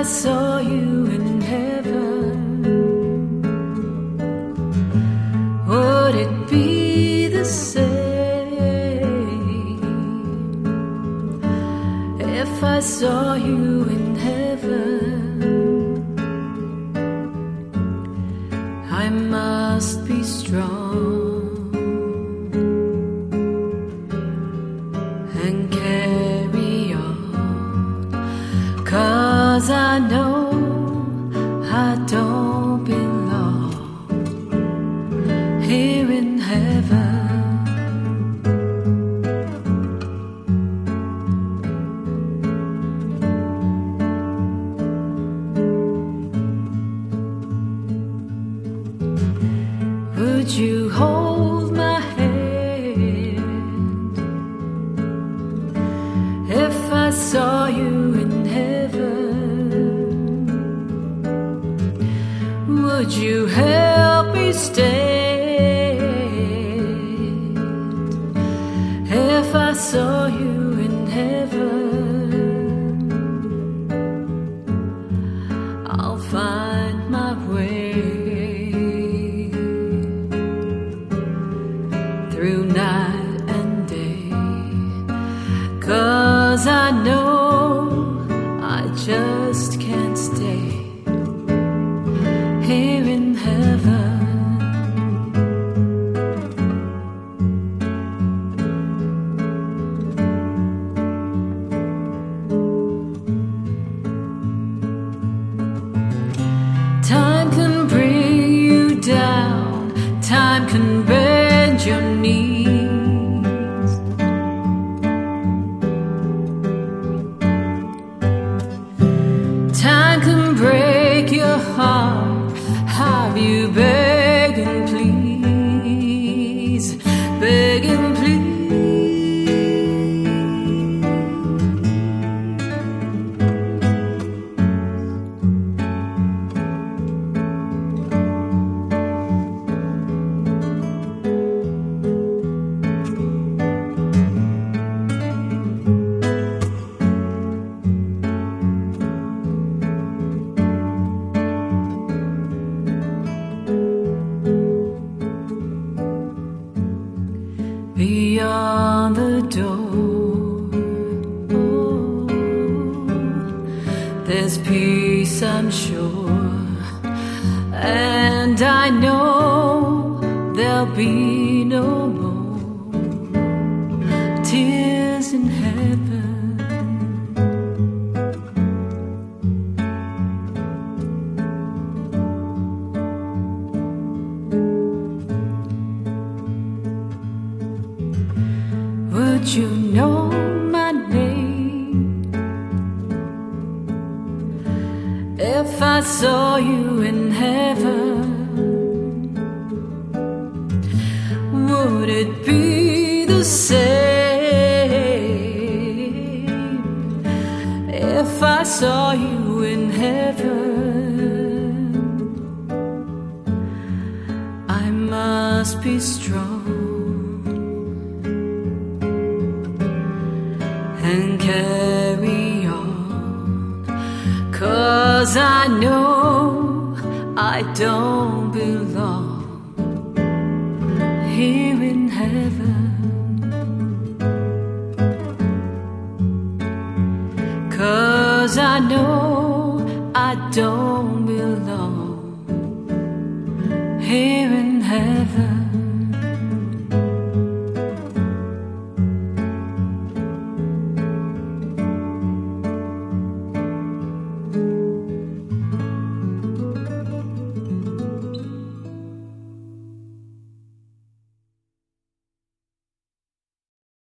I saw you in heaven, would it be I know I don't belong here in heaven. Would you hold you help me stand if I saw you in heaven? I'll find my way through night and day. Cause I know I just can bend your knees. Beyond the door. There's peace, I'm sure, and I know there'll be no more tears in heaven. Would you know my name if I saw you in heaven? Would it be the same if I saw you in heaven? I must be strong. And carry on. Cause I know I don't belong here in heaven. Cause I know I don't belong here in.